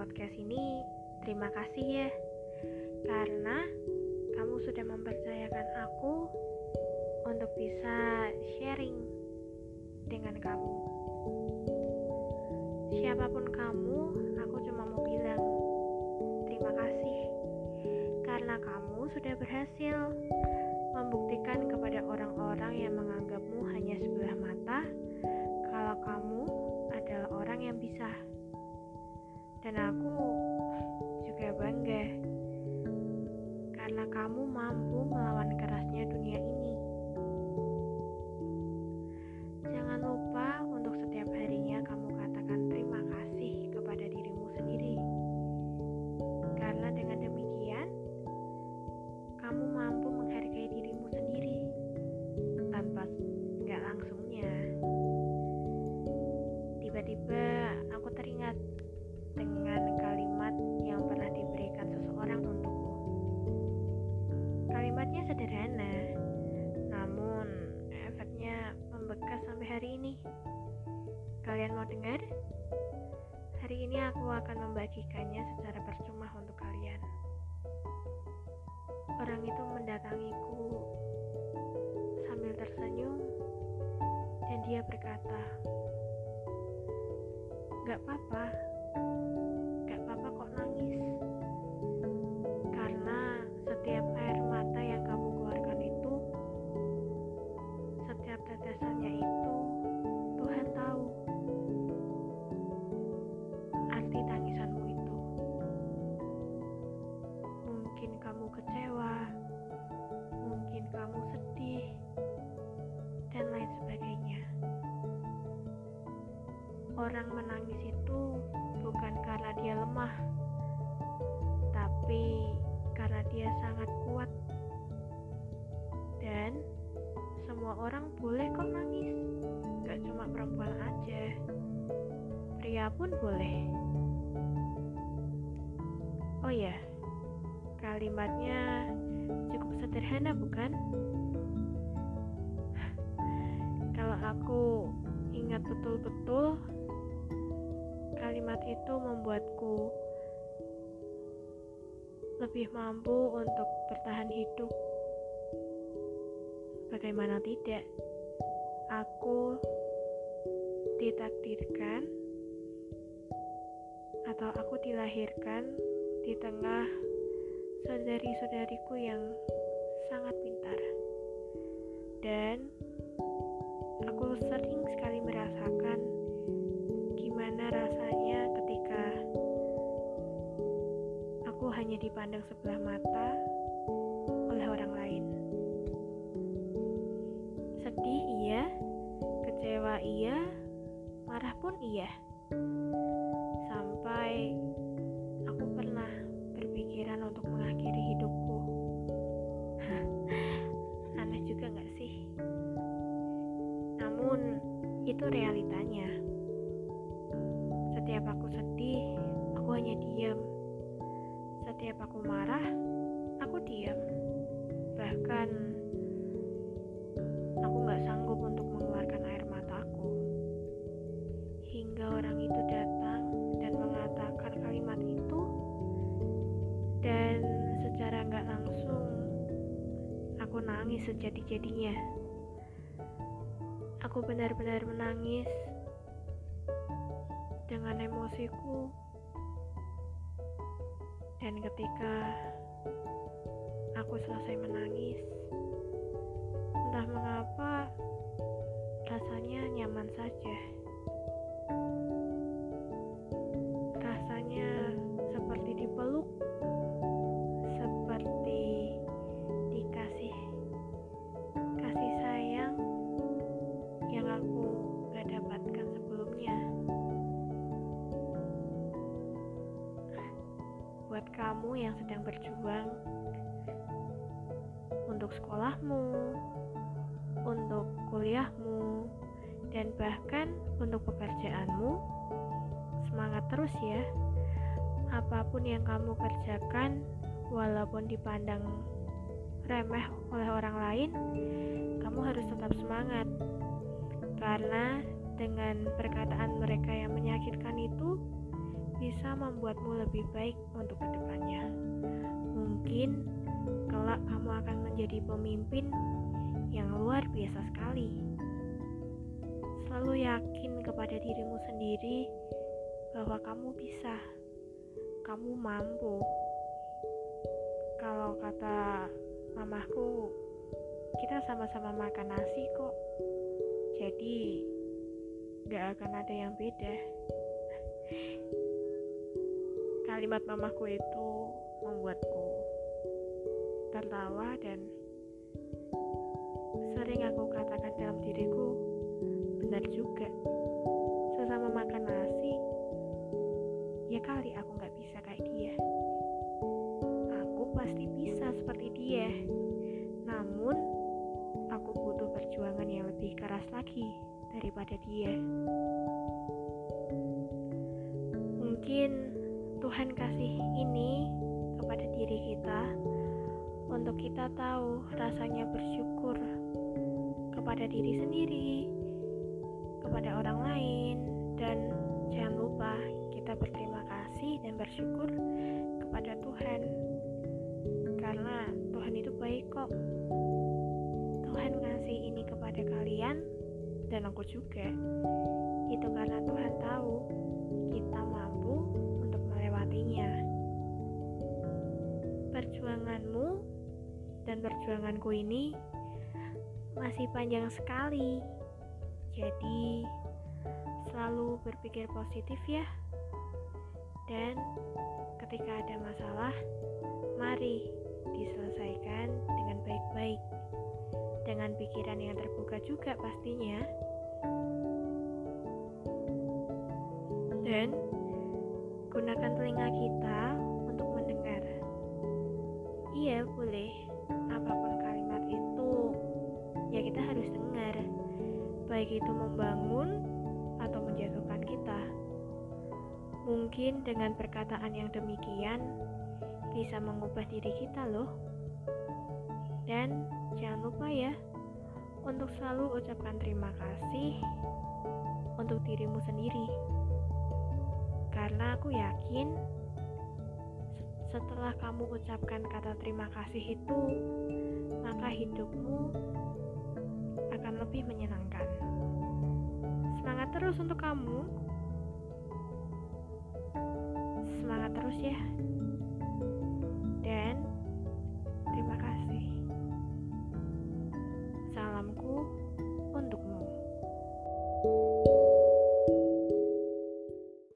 podcast ini, terima kasih ya. Karena kamu sudah mempercayakan aku untuk bisa sharing dengan kamu. Siapa pun kamu, aku cuma mau bilang terima kasih karena kamu sudah berhasil Kalian mau dengar? Hari ini aku akan membagikannya secara percuma untuk kalian. Orang itu mendatangiku sambil tersenyum dan dia berkata, Gak apa-apa, Orang menangis itu bukan karena dia lemah, tapi karena dia sangat kuat. Dan semua orang boleh kok nangis, gak cuma perempuan aja, pria pun boleh. Oh ya, kalimatnya cukup sederhana bukan? Kalau aku ingat betul-betul, kalimat itu membuatku lebih mampu untuk bertahan hidup. Bagaimana tidak? Aku ditakdirkan atau aku dilahirkan di tengah saudari-saudariku yang sangat pintar. Dan aku sering hanya dipandang sebelah mata oleh orang lain. Sedih iya, kecewa iya, marah pun iya. Sampai aku pernah berpikiran untuk mengakhiri hidupku. Aneh juga gak sih? Namun, itu realitanya. Setiap aku sedih, aku hanya diam. Setiap aku marah, aku diam. Bahkan, aku gak sanggup untuk mengeluarkan air mataku. Hingga orang itu datang dan mengatakan kalimat itu, dan secara gak langsung, aku nangis sejadi-jadinya. Aku benar-benar menangis dengan emosiku. Dan ketika aku selesai menangis, entah mengapa rasanya nyaman saja. Buat kamu yang sedang berjuang untuk sekolahmu, untuk kuliahmu, dan bahkan untuk pekerjaanmu, semangat terus ya. Apa pun yang kamu kerjakan, walaupun dipandang remeh oleh orang lain, kamu harus tetap semangat. Karena dengan perkataan mereka yang menyakitkan itu, bisa membuatmu lebih baik untuk ke depannya. Mungkin kelak kamu akan menjadi pemimpin yang luar biasa sekali. Selalu yakin kepada dirimu sendiri bahwa kamu bisa, kamu mampu. Kalau kata mamaku, kita sama-sama makan nasi kok. Jadi, gak akan ada yang beda. Kalimat mamaku itu membuatku tertawa dan sering aku katakan dalam diriku benar juga. Sesama makan nasi ya kali aku nggak bisa kayak dia. Aku pasti bisa seperti dia. Namun aku butuh perjuangan yang lebih keras lagi daripada dia Tuhan kasih ini kepada diri kita untuk kita tahu rasanya bersyukur kepada diri sendiri, kepada orang lain, dan jangan lupa kita berterima kasih dan bersyukur kepada Tuhan, karena Tuhan itu baik kok. Tuhan ngasih ini kepada kalian dan aku juga. Dan perjuanganku ini masih panjang sekali. Jadi, selalu berpikir positif ya. Dan ketika ada masalah, mari diselesaikan dengan baik-baik. Dengan pikiran yang terbuka juga pastinya. Dan gunakan telinga kita untuk mendengar. Iya, boleh. Kita harus dengar. Baik itu membangun atau menjatuhkan kita. Mungkin dengan perkataan yang demikian bisa mengubah diri kita loh. Dan jangan lupa ya untuk selalu ucapkan terima kasih untuk dirimu sendiri. Karena aku yakin setelah kamu ucapkan kata terima kasih itu, maka hidupmu akan lebih menyenangkan. Semangat terus untuk kamu. Semangat terus ya.